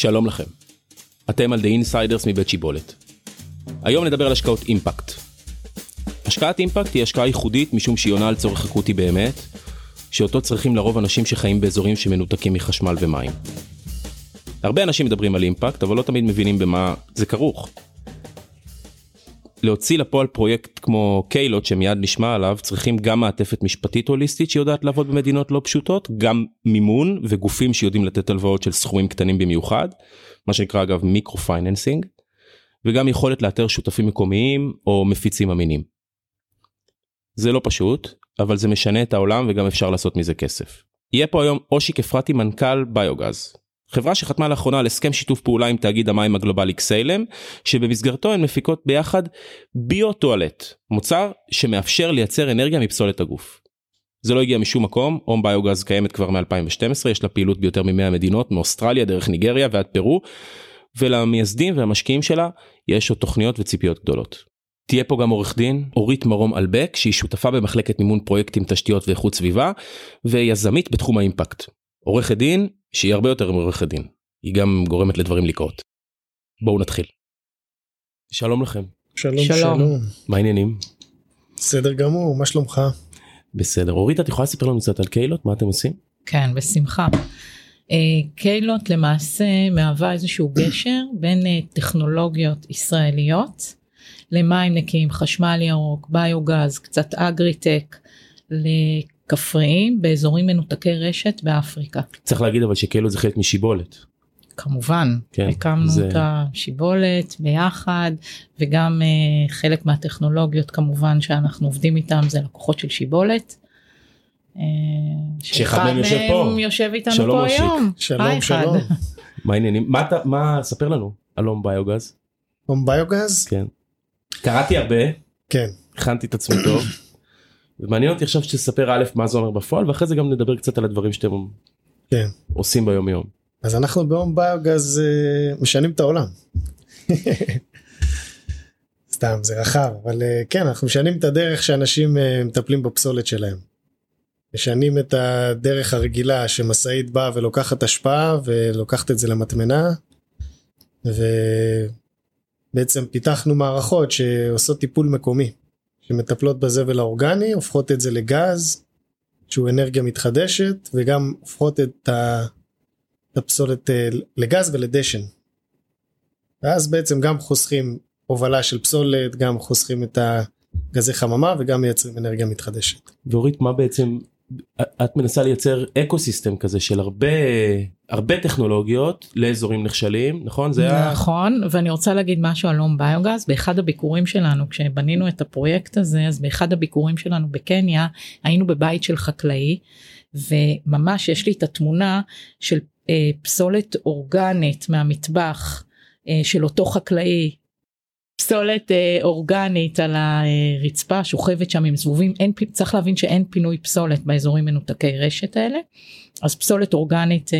שלום לכם. אתם על The Insiders מבית שיבולת. היום נדבר על השקעות אימפקט. השקעת אימפקט היא השקעה ייחודית משום שהיא עונה על צורך אקוטי באמת, שאותו צריכים לרוב אנשים שחיים באזורים שמנותקים מחשמל ומים. הרבה אנשים מדברים על אימפקט, אבל לא תמיד מבינים במה זה כרוך. להוציא לפועל פרויקט כמו קיילות שמיד נשמע עליו צריכים גם מעטפת משפטית הוליסטית שיודעת לעבוד במדינות לא פשוטות גם מימון וגופים שיודעים לתת הלוואות של סכומים קטנים במיוחד מה שנקרא אגב micro financing וגם יכולת לאתר שותפים מקומיים או מפיצים אמינים. זה לא פשוט אבל זה משנה את העולם וגם אפשר לעשות מזה כסף. יהיה פה היום אושיק אפרתי מנכ"ל ביוגז חברה שחתמה לאחרונה על הסכם שיתוף פעולה עם תאגיד המים הגלובלי Xylem, שבמסגרתו הן מפיקות ביחד bio-toilet, מוצר שמאפשר לייצר אנרגיה מפסולת הגוף. זה לא הגיע משום מקום, HomeBiogas קיימת כבר מ-2012, יש לה פעילות ביותר מ-100 מדינות, מאוסטרליה דרך ניגריה ועד פרו, ולמייסדים והמשקיעים שלה יש עוד תוכניות וציפיות גדולות. תהיה פה גם עורך דין אורית מרום אלבק שהיא שותפה במחלקת מימון פרויקטים תשתיות ואיכות סביבה ויזמית בתחום האימפקט. עורכת דין שהיא הרבה יותר מעורכת דין, היא גם גורמת לדברים לקרות. בואו נתחיל. שלום לכם. שלום שלום. שלום. מה העניינים? בסדר גמור, מה שלומך? בסדר. אורית את יכולה לספר לנו קצת על קהילות? מה אתם עושים? כן, בשמחה. אה, קיילוט למעשה מהווה איזשהו גשר בין אה, טכנולוגיות ישראליות למים נקיים, חשמל ירוק, ביוגז, קצת אגריטק, לכפריים באזורים מנותקי רשת באפריקה. צריך להגיד אבל שקהילות זה חלק משיבולת. כמובן, כן, הקמנו זה- את השיבולת ביחד וגם אה, חלק מהטכנולוגיות כמובן שאנחנו עובדים איתם זה לקוחות של שיבולת. אה, שאחד מהם יושב פה. יושב איתנו שלום, פה מושיק. היום. שלום. שלום. מה העניינים? מה אתה, מה, ספר לנו על הום ביוגז. הום ביוגז? כן. קראתי הרבה, כן. הכנתי את עצמי טוב. ומעניין אותי עכשיו שתספר א' מה זה אומר בפועל ואחרי זה גם נדבר קצת על הדברים שאתם כן. עושים ביום יום. אז אנחנו בהום ביוגז אה, משנים את העולם. סתם זה רחב אבל אה, כן אנחנו משנים את הדרך שאנשים אה, מטפלים בפסולת שלהם. משנים את הדרך הרגילה שמשאית באה ולוקחת השפעה ולוקחת את זה למטמנה. ובעצם פיתחנו מערכות שעושות טיפול מקומי. שמטפלות בזבל האורגני הופכות את זה לגז שהוא אנרגיה מתחדשת וגם הופכות את הפסולת אה, לגז ולדשן. ואז בעצם גם חוסכים הובלה של פסולת, גם חוסכים את הגזי חממה וגם מייצרים אנרגיה מתחדשת. ואורית מה בעצם את מנסה לייצר אקו סיסטם כזה של הרבה הרבה טכנולוגיות לאזורים נחשלים נכון זה היה נכון ואני רוצה להגיד משהו על הום ביוגז באחד הביקורים שלנו כשבנינו את הפרויקט הזה אז באחד הביקורים שלנו בקניה היינו בבית של חקלאי וממש יש לי את התמונה של אה, פסולת אורגנית מהמטבח אה, של אותו חקלאי. פסולת אה, אורגנית על הרצפה שוכבת שם עם זבובים. אין צריך להבין שאין פינוי פסולת באזורים מנותקי רשת האלה. אז פסולת אורגנית אה,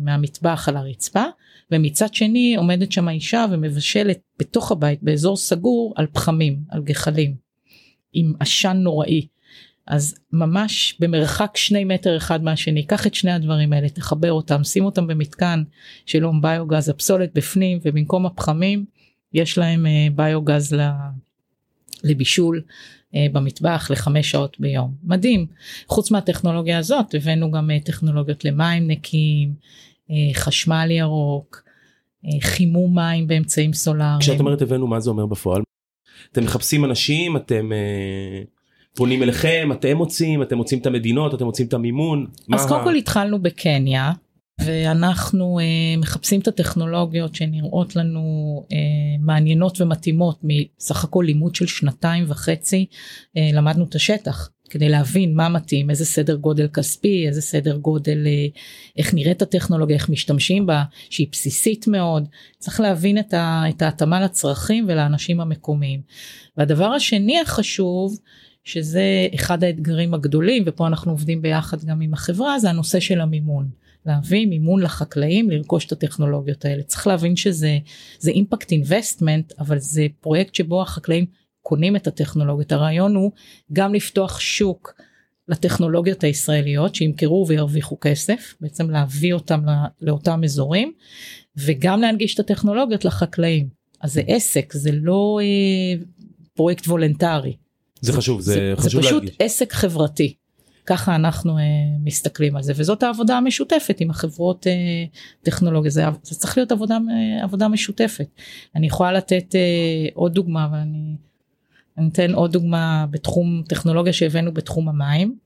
מהמטבח על הרצפה ומצד שני עומדת שם האישה ומבשלת בתוך הבית באזור סגור על פחמים על גחלים עם עשן נוראי. אז ממש במרחק שני מטר אחד מהשני קח את שני הדברים האלה תחבר אותם שים אותם במתקן של הום ביוגז הפסולת בפנים ובמקום הפחמים יש להם אה, ביוגז לבישול אה, במטבח לחמש שעות ביום מדהים חוץ מהטכנולוגיה הזאת הבאנו גם אה, טכנולוגיות למים נקיים חשמל ירוק חימום מים באמצעים סולאריים. כשאת אומרת הבאנו מה זה אומר בפועל. אתם מחפשים אנשים אתם פונים אליכם אתם מוצאים אתם מוצאים את המדינות אתם מוצאים את המימון. אז מה קודם כל התחלנו בקניה ואנחנו אה, מחפשים את הטכנולוגיות שנראות לנו אה, מעניינות ומתאימות מסך הכל לימוד של שנתיים וחצי אה, למדנו את השטח כדי להבין מה מתאים איזה סדר גודל כספי איזה סדר גודל אה, איך נראית הטכנולוגיה איך משתמשים בה שהיא בסיסית מאוד צריך להבין את, ה, את ההתאמה לצרכים ולאנשים המקומיים. והדבר השני החשוב שזה אחד האתגרים הגדולים ופה אנחנו עובדים ביחד גם עם החברה זה הנושא של המימון. להביא מימון לחקלאים לרכוש את הטכנולוגיות האלה צריך להבין שזה זה אימפקט אינבסטמנט אבל זה פרויקט שבו החקלאים קונים את הטכנולוגיות הרעיון הוא גם לפתוח שוק לטכנולוגיות הישראליות שימכרו וירוויחו כסף בעצם להביא אותם לאותם אזורים וגם להנגיש את הטכנולוגיות לחקלאים אז זה עסק זה לא אה, פרויקט וולנטרי. זה חשוב זה, זה חשוב זה פשוט להדגיש. עסק חברתי. ככה אנחנו אה, מסתכלים על זה וזאת העבודה המשותפת עם החברות אה, טכנולוגיה זה, זה צריך להיות עבודה אה, עבודה משותפת. אני יכולה לתת אה, עוד דוגמה ואני אני אתן עוד דוגמה בתחום טכנולוגיה שהבאנו בתחום המים.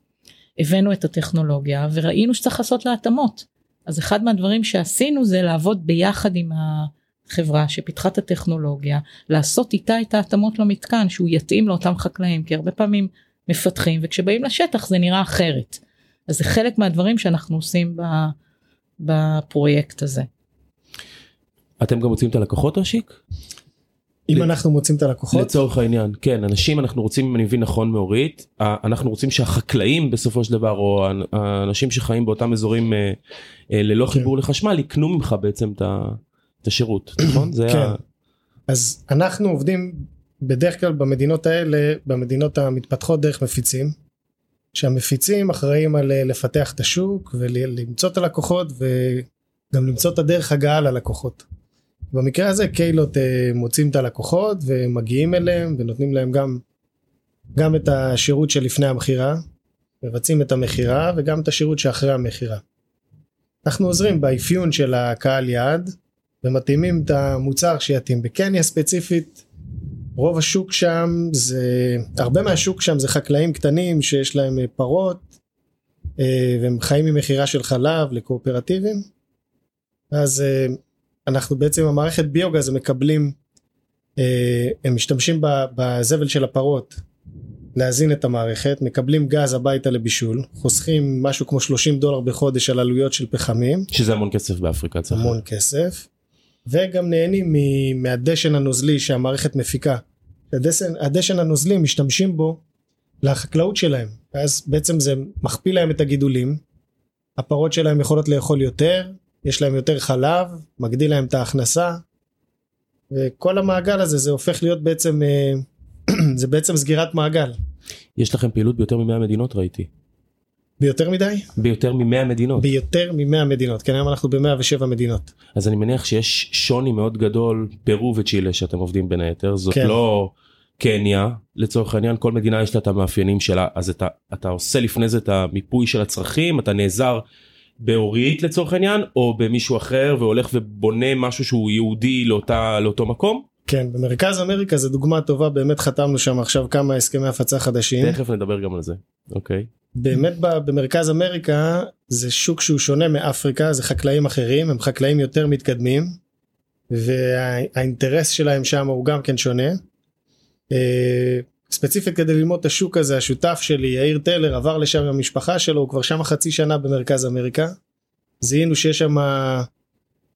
הבאנו את הטכנולוגיה וראינו שצריך לעשות לה התאמות. אז אחד מהדברים שעשינו זה לעבוד ביחד עם החברה שפיתחה את הטכנולוגיה, לעשות איתה את ההתאמות למתקן שהוא יתאים לאותם חקלאים כי הרבה פעמים מפתחים וכשבאים לשטח זה נראה אחרת. אז זה חלק מהדברים שאנחנו עושים בפרויקט הזה. אתם גם מוצאים את הלקוחות ראשיק? אם אנחנו מוצאים את הלקוחות לצורך העניין כן אנשים אנחנו רוצים אם אני מבין נכון מאורית אנחנו רוצים שהחקלאים בסופו של דבר או האנשים שחיים באותם אזורים אה, אה, ללא כן. חיבור לחשמל יקנו ממך בעצם את השירות נכון זה כן. אז אנחנו עובדים בדרך כלל במדינות האלה במדינות המתפתחות דרך מפיצים. שהמפיצים אחראים על אה, לפתח את השוק ולמצוא את הלקוחות וגם למצוא את הדרך הגעה ללקוחות. במקרה הזה קיילות אה, מוצאים את הלקוחות ומגיעים אליהם ונותנים להם גם גם את השירות שלפני המכירה, מבצעים את המכירה וגם את השירות שאחרי המכירה. אנחנו עוזרים באפיון של הקהל יעד ומתאימים את המוצר שיתאים. בקניה ספציפית רוב השוק שם זה הרבה מהשוק שם זה חקלאים קטנים שיש להם אה, פרות אה, והם חיים ממכירה של חלב לקואופרטיבים. אז אה, אנחנו בעצם המערכת ביוגז מקבלים הם משתמשים בזבל של הפרות להזין את המערכת מקבלים גז הביתה לבישול חוסכים משהו כמו 30 דולר בחודש על עלויות של פחמים. שזה המון כסף באפריקה צריך המון כסף וגם נהנים מהדשן הנוזלי שהמערכת מפיקה. הדשן, הדשן הנוזלי משתמשים בו לחקלאות שלהם. אז בעצם זה מכפיל להם את הגידולים. הפרות שלהם יכולות לאכול יותר יש להם יותר חלב מגדיל להם את ההכנסה. וכל המעגל הזה זה הופך להיות בעצם אה, זה בעצם סגירת מעגל. יש לכם פעילות ביותר מ-100 מדינות ראיתי ביותר מדי? ביותר מ-100 מדינות. ביותר מ-100 מדינות כן היום אנחנו ב-107 מדינות. אז אני מניח שיש שוני מאוד גדול פרו וצ'ילה שאתם עובדים בין היתר. זאת כן. לא קניה לצורך העניין כל מדינה יש לה את המאפיינים שלה. אז אתה אתה עושה לפני זה את המיפוי של הצרכים אתה נעזר באורית לצורך העניין או במישהו אחר והולך ובונה משהו שהוא יהודי לאותה לאותו מקום? כן במרכז אמריקה זה דוגמה טובה באמת חתמנו שם עכשיו כמה הסכמי הפצה חדשים. תכף נדבר גם על זה. אוקיי באמת במרכז אמריקה זה שוק שהוא שונה מאפריקה זה חקלאים אחרים הם חקלאים יותר מתקדמים והאינטרס שלהם שם הוא גם כן שונה. אה, ספציפית כדי ללמוד את השוק הזה השותף שלי יאיר טלר עבר לשם עם המשפחה שלו הוא כבר שם חצי שנה במרכז אמריקה. זיהינו שיש שם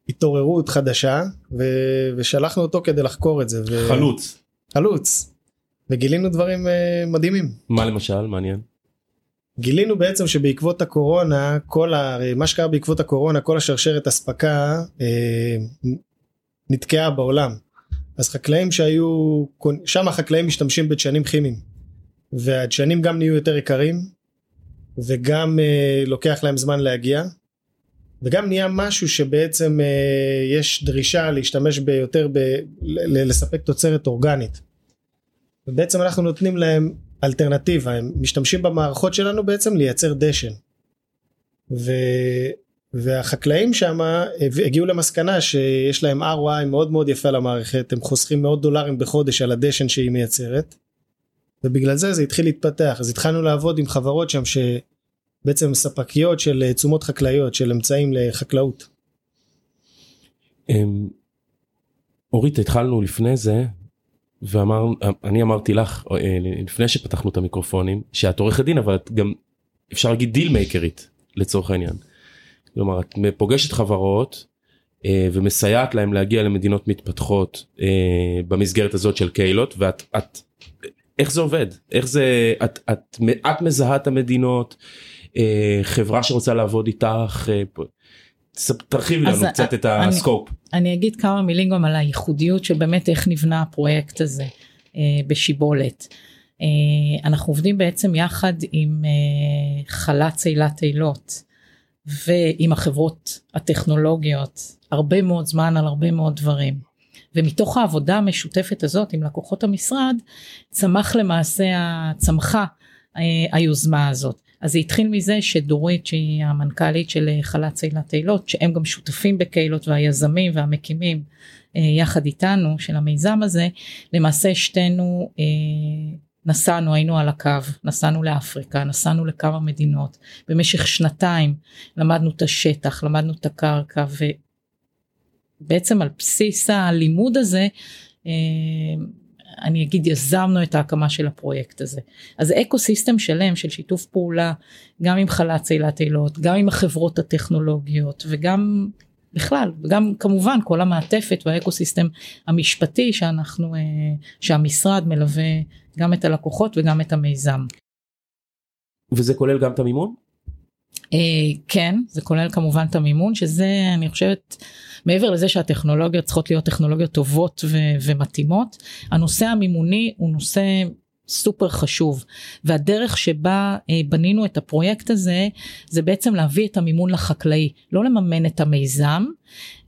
התעוררות חדשה ו- ושלחנו אותו כדי לחקור את זה. ו- חלוץ חלוץ. וגילינו דברים אה, מדהימים. מה למשל מעניין גילינו בעצם שבעקבות הקורונה כל ה... מה שקרה בעקבות הקורונה כל השרשרת אספקה אה, נתקעה בעולם. אז חקלאים שהיו שם החקלאים משתמשים בדשנים כימיים והדשנים גם נהיו יותר יקרים וגם אה, לוקח להם זמן להגיע וגם נהיה משהו שבעצם אה, יש דרישה להשתמש ביותר ב... לספק תוצרת אורגנית. ובעצם אנחנו נותנים להם אלטרנטיבה הם משתמשים במערכות שלנו בעצם לייצר דשן. ו... והחקלאים שם הגיעו למסקנה שיש להם ROI מאוד מאוד יפה למערכת הם חוסכים מאות דולרים בחודש על הדשן שהיא מייצרת. ובגלל זה זה התחיל להתפתח אז התחלנו לעבוד עם חברות שם שבעצם ספקיות של תשומות חקלאיות של אמצעים לחקלאות. אמ, אורית התחלנו לפני זה ואמר אני אמרתי לך אה, לפני שפתחנו את המיקרופונים שאת עורכת דין אבל את גם אפשר להגיד דיל מייקרית לצורך העניין. כלומר את פוגשת חברות אה, ומסייעת להם להגיע למדינות מתפתחות אה, במסגרת הזאת של קהילות ואת את, איך זה עובד איך זה את, את, את מזהה את המדינות חברה שרוצה לעבוד איתך תרחיבי לנו קצת את הסקופ. אני אגיד כמה מילים גם על הייחודיות של באמת איך נבנה הפרויקט הזה אה, בשיבולת. אה, אנחנו עובדים בעצם יחד עם אה, חל"צ אילת אילות ועם החברות הטכנולוגיות הרבה מאוד זמן על הרבה מאוד דברים. ומתוך העבודה המשותפת הזאת עם לקוחות המשרד צמח למעשה צמחה אה, היוזמה הזאת. אז זה התחיל מזה שדורית שהיא המנכ"לית של חל"צ אילת אילות שהם גם שותפים בקהילות והיזמים והמקימים יחד איתנו של המיזם הזה למעשה שתינו נסענו, היינו על הקו, נסענו לאפריקה, נסענו לכמה מדינות, במשך שנתיים למדנו את השטח, למדנו את הקרקע ובעצם על בסיס הלימוד הזה אה, אני אגיד יזמנו את ההקמה של הפרויקט הזה. אז ecosystem שלם של שיתוף פעולה גם עם חל"צ אילת אילות, גם עם החברות הטכנולוגיות וגם בכלל וגם כמובן כל המעטפת וה ecosystem המשפטי שאנחנו אה, שהמשרד מלווה גם את הלקוחות וגם את המיזם. וזה כולל גם את המימון? אה, כן זה כולל כמובן את המימון שזה אני חושבת מעבר לזה שהטכנולוגיות צריכות להיות טכנולוגיות טובות ו- ומתאימות הנושא המימוני הוא נושא סופר חשוב. והדרך שבה אה, בנינו את הפרויקט הזה זה בעצם להביא את המימון לחקלאי. לא לממן את המיזם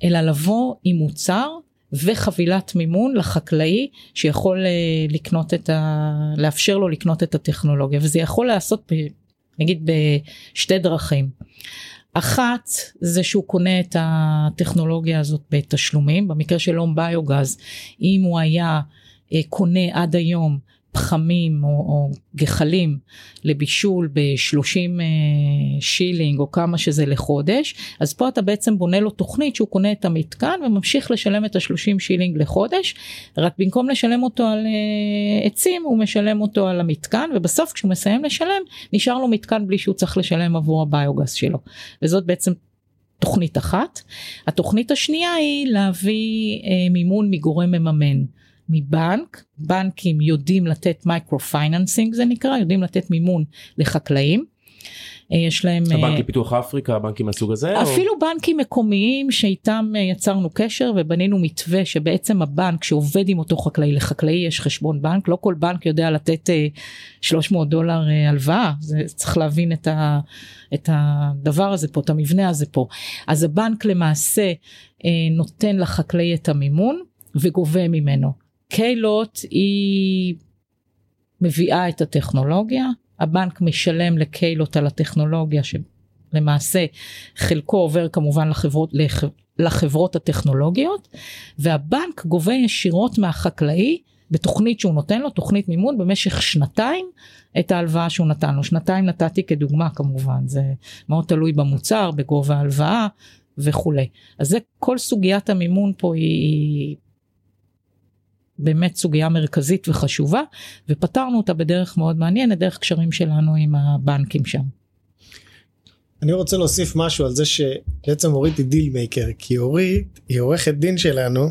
אלא לבוא עם מוצר וחבילת מימון לחקלאי שיכול אה, לקנות את ה... לאפשר לו לקנות את הטכנולוגיה. וזה יכול לעשות ב... נגיד בשתי דרכים. אחת זה שהוא קונה את הטכנולוגיה הזאת בתשלומים במקרה של הום ביוגז אם הוא היה אה, קונה עד היום פחמים או, או גחלים לבישול ב-30 אה, שילינג או כמה שזה לחודש אז פה אתה בעצם בונה לו תוכנית שהוא קונה את המתקן וממשיך לשלם את ה-30 שילינג לחודש רק במקום לשלם אותו על uh, עצים הוא משלם אותו על המתקן ובסוף כשהוא מסיים לשלם נשאר לו מתקן בלי שהוא צריך לשלם עבור הביוגס שלו וזאת בעצם תוכנית אחת. התוכנית השנייה היא להביא uh, מימון מגורם מממן. מבנק, בנקים יודעים לתת micro financing זה נקרא, יודעים לתת מימון לחקלאים. אה, יש להם הבנק אה, לפיתוח אפריקה בנקים מהסוג הזה אפילו או... בנקים מקומיים שאיתם אה, יצרנו קשר ובנינו מתווה שבעצם הבנק שעובד עם אותו חקלאי לחקלאי יש חשבון בנק לא כל בנק יודע לתת 300 דולר הלוואה. זה צריך להבין את, ה, את הדבר הזה פה את המבנה הזה פה. אז הבנק למעשה נותן לחקלאי את המימון וגובה ממנו קיילוט היא מביאה את הטכנולוגיה, הבנק משלם לקיילוט על הטכנולוגיה שלמעשה חלקו עובר כמובן לחברות, לח, לחברות הטכנולוגיות והבנק גובה ישירות מהחקלאי בתוכנית שהוא נותן לו, תוכנית מימון במשך שנתיים את ההלוואה שהוא נתן לו. שנתיים נתתי כדוגמה כמובן, זה מאוד תלוי במוצר, בגובה ההלוואה וכולי. אז זה כל סוגיית המימון פה היא באמת סוגיה מרכזית וחשובה ופתרנו אותה בדרך מאוד מעניינת דרך קשרים שלנו עם הבנקים שם. אני רוצה להוסיף משהו על זה שבעצם אורית היא deal maker כי אורית היא עורכת דין שלנו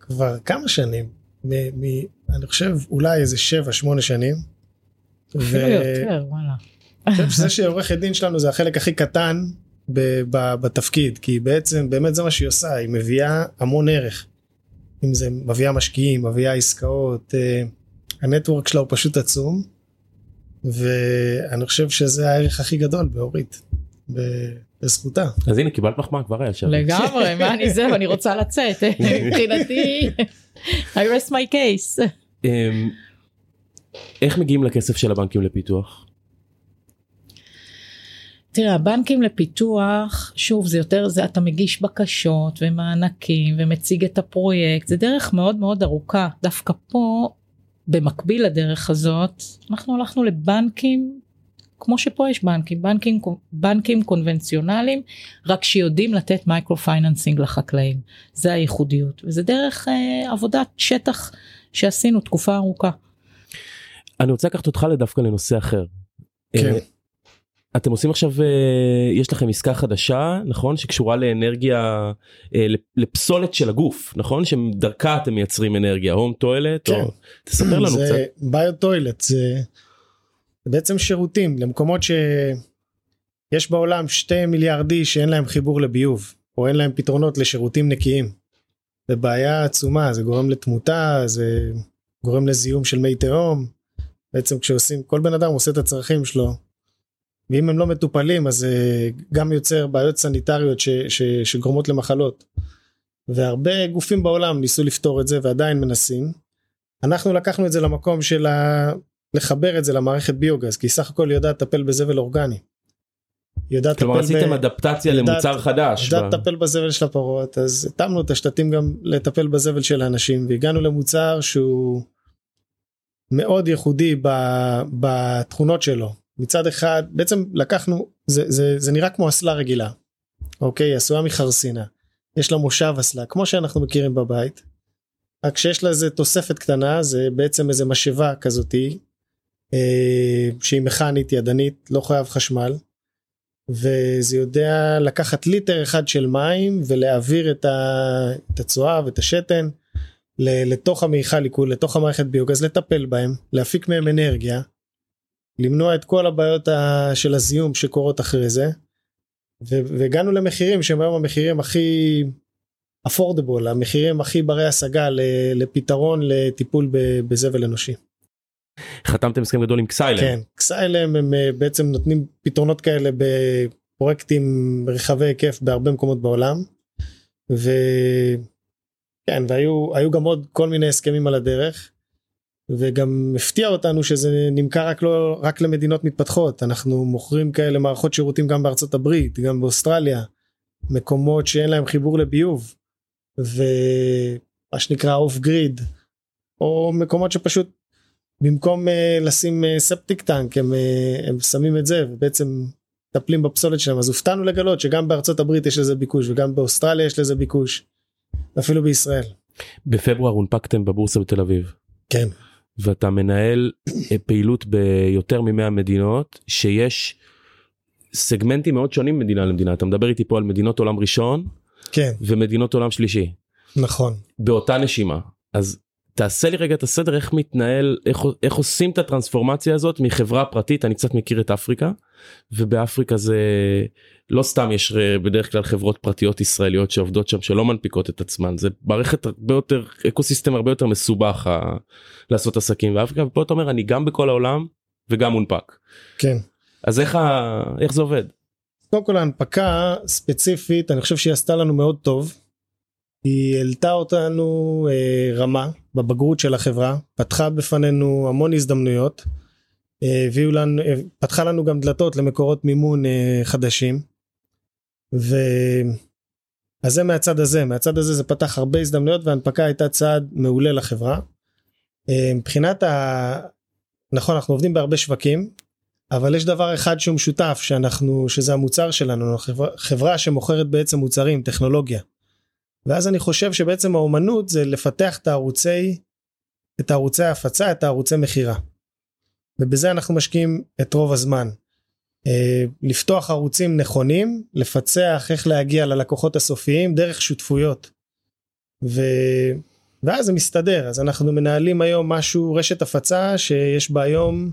כבר כמה שנים מ- מ- אני חושב אולי איזה 7-8 שנים. אפילו ו... יותר וואלה. אני חושב שזה שעורכת דין שלנו זה החלק הכי קטן ב- ב- בתפקיד כי בעצם באמת זה מה שהיא עושה היא מביאה המון ערך. אם זה מביאה משקיעים, מביאה עסקאות, אה, הנטוורק שלה הוא פשוט עצום, ואני חושב שזה הערך הכי גדול באורית, בזכותה. אז הנה קיבלת מחמאה כבר היה שם. לגמרי, מה אני זהו, אני רוצה לצאת, מבחינתי, I rest my case. אמ, איך מגיעים לכסף של הבנקים לפיתוח? תראה הבנקים לפיתוח שוב זה יותר זה אתה מגיש בקשות ומענקים ומציג את הפרויקט זה דרך מאוד מאוד ארוכה דווקא פה במקביל לדרך הזאת אנחנו הלכנו לבנקים כמו שפה יש בנקים בנקים בנקים קונבנציונליים רק שיודעים לתת micro financing לחקלאים זה הייחודיות וזה דרך אה, עבודת שטח שעשינו תקופה ארוכה. אני רוצה לקחת אותך לדווקא לנושא אחר. כן. אתם עושים עכשיו אה, יש לכם עסקה חדשה נכון שקשורה לאנרגיה אה, לפסולת של הגוף נכון שדרכה אתם מייצרים אנרגיה home toilet כן. או... תספר לנו זה קצת. ביו טוילט זה בעצם שירותים למקומות שיש בעולם שתי מיליארד איש שאין להם חיבור לביוב או אין להם פתרונות לשירותים נקיים. זה בעיה עצומה זה גורם לתמותה זה גורם לזיהום של מי תהום בעצם כשעושים כל בן אדם עושה את הצרכים שלו ואם הם לא מטופלים אז זה גם יוצר בעיות סניטריות ש, ש, שגורמות למחלות. והרבה גופים בעולם ניסו לפתור את זה ועדיין מנסים. אנחנו לקחנו את זה למקום של ה... לחבר את זה למערכת ביוגז כי סך הכל יודעת לטפל בזבל אורגני. יודעת כלומר עשיתם ב... אדפטציה יודעת, למוצר חדש. יודעת לטפל בזבל של הפרות אז התאמנו את השתתים גם לטפל בזבל של האנשים והגענו למוצר שהוא מאוד ייחודי ב... בתכונות שלו מצד אחד בעצם לקחנו זה, זה, זה נראה כמו אסלה רגילה אוקיי? עשויה מחרסינה. יש לה מושב אסלה כמו שאנחנו מכירים בבית. רק שיש לה איזה תוספת קטנה זה בעצם איזה משאבה כזאתי אה, שהיא מכנית ידנית לא חייב חשמל. וזה יודע לקחת ליטר אחד של מים ולהעביר את, ה, את הצואה ואת השתן לתוך המיכל עיכול לתוך המערכת ביוגז לטפל בהם להפיק מהם אנרגיה למנוע את כל הבעיות של הזיהום שקורות אחרי זה והגענו למחירים שהם היום המחירים הכי אפורדבול המחירים הכי ברי השגה לפתרון לטיפול בזבל אנושי. חתמתם הסכם גדול עם קסיילם. כן, קסיילם הם אה, בעצם נותנים פתרונות כאלה בפרויקטים רחבי היקף בהרבה מקומות בעולם. ו... כן, והיו גם עוד כל מיני הסכמים על הדרך. וגם הפתיע אותנו שזה נמכר רק לא רק למדינות מתפתחות אנחנו מוכרים כאלה מערכות שירותים גם בארצות הברית גם באוסטרליה מקומות שאין להם חיבור לביוב ומה שנקרא אוף גריד או מקומות שפשוט במקום uh, לשים uh, ספטיק טנק הם, uh, הם שמים את זה ובעצם מטפלים בפסולת שלהם אז הופתענו לגלות שגם בארצות הברית יש לזה ביקוש וגם באוסטרליה יש לזה ביקוש אפילו בישראל. בפברואר הונפקתם בבורסה בתל אביב. כן. ואתה מנהל פעילות ביותר מ-100 מדינות שיש סגמנטים מאוד שונים מדינה למדינה. אתה מדבר איתי פה על מדינות עולם ראשון כן. ומדינות עולם שלישי. נכון. באותה נשימה אז תעשה לי רגע את הסדר איך מתנהל איך, איך עושים את הטרנספורמציה הזאת מחברה פרטית אני קצת מכיר את אפריקה ובאפריקה זה לא סתם יש בדרך כלל חברות פרטיות ישראליות שעובדות שם שלא מנפיקות את עצמן זה מערכת הרבה יותר אקוסיסטם הרבה יותר מסובך ה, לעשות עסקים באפריקה ופה אתה אומר אני גם בכל העולם וגם מונפק. כן. אז איך, ה, איך זה עובד? קודם כל ההנפקה ספציפית אני חושב שהיא עשתה לנו מאוד טוב. היא העלתה אותנו אה, רמה בבגרות של החברה פתחה בפנינו המון הזדמנויות. אה, לנו אה, פתחה לנו גם דלתות למקורות מימון אה, חדשים. ו... אז זה מהצד הזה מהצד הזה זה פתח הרבה הזדמנויות והנפקה הייתה צעד מעולה לחברה. מבחינת ה... נכון אנחנו עובדים בהרבה שווקים אבל יש דבר אחד שהוא משותף שאנחנו שזה המוצר שלנו חברה, חברה שמוכרת בעצם מוצרים טכנולוגיה. ואז אני חושב שבעצם האומנות זה לפתח את הערוצי את הערוצי ההפצה את הערוצי מכירה. ובזה אנחנו משקיעים את רוב הזמן. אה, לפתוח ערוצים נכונים, לפצח איך להגיע ללקוחות הסופיים דרך שותפויות. ו... ואז זה מסתדר, אז אנחנו מנהלים היום משהו, רשת הפצה שיש בה היום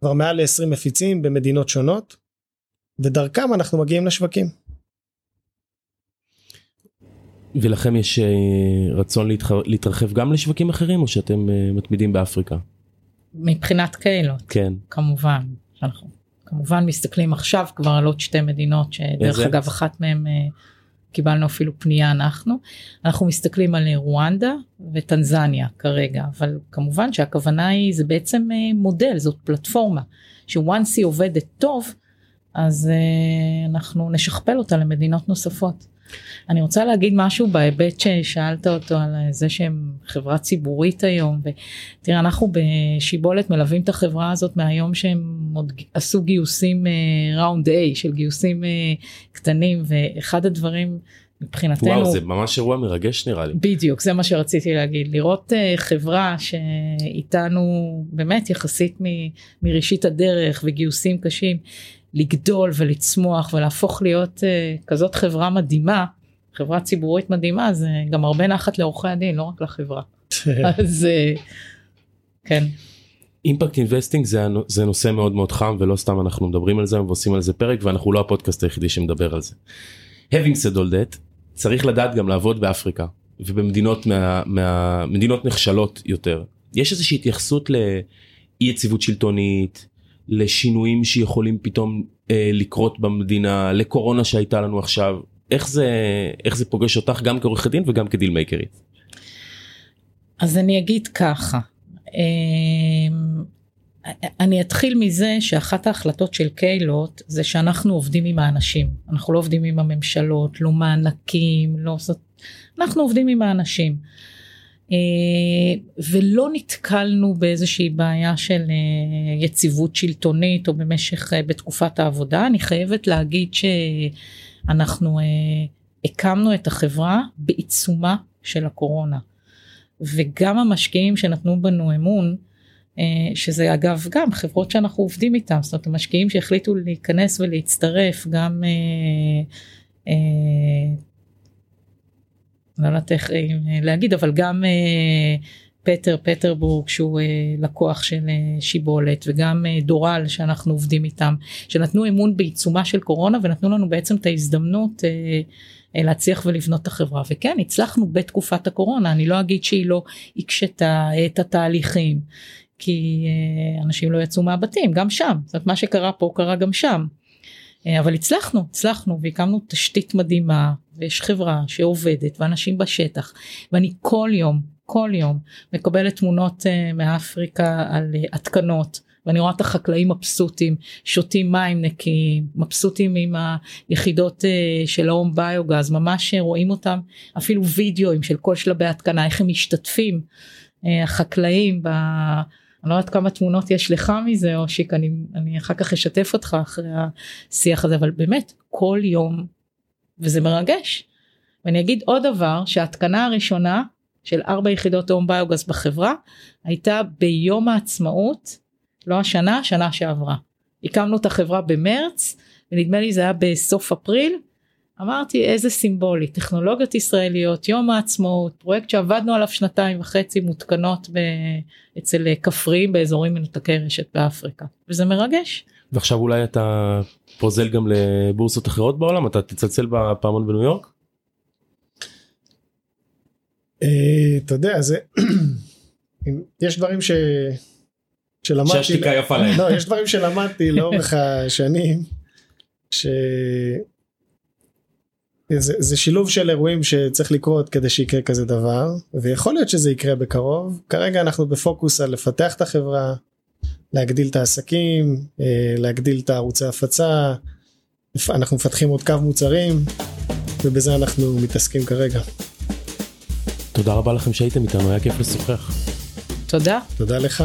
כבר מעל ל-20 מפיצים במדינות שונות, ודרכם אנחנו מגיעים לשווקים. ולכם יש אה, רצון להתרחב גם לשווקים אחרים או שאתם אה, מתמידים באפריקה? מבחינת קהילות. כן. כמובן. אנחנו כמובן מסתכלים עכשיו כבר על עוד שתי מדינות שדרך איזה? אגב אחת מהן אה, קיבלנו אפילו פנייה אנחנו. אנחנו מסתכלים על רואנדה וטנזניה כרגע אבל כמובן שהכוונה היא זה בעצם מודל זאת פלטפורמה שוואנס היא עובדת טוב אז אנחנו נשכפל אותה למדינות נוספות. אני רוצה להגיד משהו בהיבט ששאלת אותו על זה שהם חברה ציבורית היום ותראה אנחנו בשיבולת מלווים את החברה הזאת מהיום שהם עוד עשו גיוסים ראונד אה, A של גיוסים אה, קטנים ואחד הדברים מבחינתנו וואו זה ממש אירוע מרגש נראה לי. בדיוק זה מה שרציתי להגיד. לראות uh, חברה שאיתנו באמת יחסית מ, מראשית הדרך וגיוסים קשים לגדול ולצמוח ולהפוך להיות uh, כזאת חברה מדהימה, חברה ציבורית מדהימה, זה גם הרבה נחת לעורכי הדין, לא רק לחברה. אז uh, כן. impact investing זה, זה נושא מאוד מאוד חם ולא סתם אנחנו מדברים על זה ועושים על זה פרק ואנחנו לא הפודקאסט היחידי שמדבר על זה. Having said all that צריך לדעת גם לעבוד באפריקה ובמדינות מה, מה, נחשלות יותר יש איזושהי התייחסות לאי יציבות שלטונית, לשינויים שיכולים פתאום אה, לקרות במדינה, לקורונה שהייתה לנו עכשיו, איך זה, איך זה פוגש אותך גם כעורכת דין וגם כדילמייקרית? אז אני אגיד ככה, אמ, אני אתחיל מזה שאחת ההחלטות של קיילות זה שאנחנו עובדים עם האנשים, אנחנו לא עובדים עם הממשלות, לא מענקים, לא... אנחנו עובדים עם האנשים. אה, ולא נתקלנו באיזושהי בעיה של אה, יציבות שלטונית או במשך, אה, בתקופת העבודה. אני חייבת להגיד שאנחנו הקמנו את החברה בעיצומה של הקורונה. וגם המשקיעים שנתנו בנו אמון, שזה אגב גם חברות שאנחנו עובדים איתם, זאת אומרת המשקיעים שהחליטו להיכנס ולהצטרף, גם לא יודעת איך אה, להגיד אבל גם אה, פטר פטרבורג שהוא אה, לקוח של שיבולת וגם דורל שאנחנו עובדים איתם שנתנו אמון בעיצומה של קורונה ונתנו לנו בעצם את ההזדמנות להצליח ולבנות את החברה וכן הצלחנו בתקופת הקורונה אני לא אגיד שהיא לא הקשתה את התהליכים כי אנשים לא יצאו מהבתים גם שם זאת אומרת מה שקרה פה קרה גם שם. אה, אבל הצלחנו, הצלחנו והקמנו תשתית מדהימה ויש חברה שעובדת ואנשים בשטח ואני כל יום, כל יום מקבלת תמונות uh, מאפריקה על uh, התקנות ואני רואה את החקלאים מבסוטים, שותים מים נקיים, מבסוטים עם היחידות של ההום ביוגז, ממש רואים אותם אפילו וידאוים של כל שלבי התקנה, איך הם משתתפים, החקלאים ב... אני לא יודעת כמה תמונות יש לך מזה או שיק אני, אני אחר כך אשתף אותך אחרי השיח הזה אבל באמת כל יום וזה מרגש. ואני אגיד עוד דבר שההתקנה הראשונה של ארבע יחידות הום ביוגז בחברה הייתה ביום העצמאות לא השנה שנה שעברה. הקמנו את החברה במרץ ונדמה לי זה היה בסוף אפריל אמרתי איזה סימבולי טכנולוגיות ישראליות יום העצמאות פרויקט שעבדנו עליו שנתיים וחצי מותקנות ב... אצל כפריים באזורים מנותקי רשת באפריקה וזה מרגש. ועכשיו אולי אתה פוזל גם לבורסות אחרות בעולם אתה תצלצל בפעמון בניו יורק? אה, אתה יודע זה יש דברים ש... שלמדתי שהשתיקה יפה להם. לא יש דברים שלמדתי לאורך השנים. ש... זה, זה שילוב של אירועים שצריך לקרות כדי שיקרה כזה דבר ויכול להיות שזה יקרה בקרוב כרגע אנחנו בפוקוס על לפתח את החברה להגדיל את העסקים אה, להגדיל את הערוצי הפצה אנחנו מפתחים עוד קו מוצרים ובזה אנחנו מתעסקים כרגע. תודה רבה לכם שהייתם איתנו היה כיף לשוחח. תודה. תודה לך.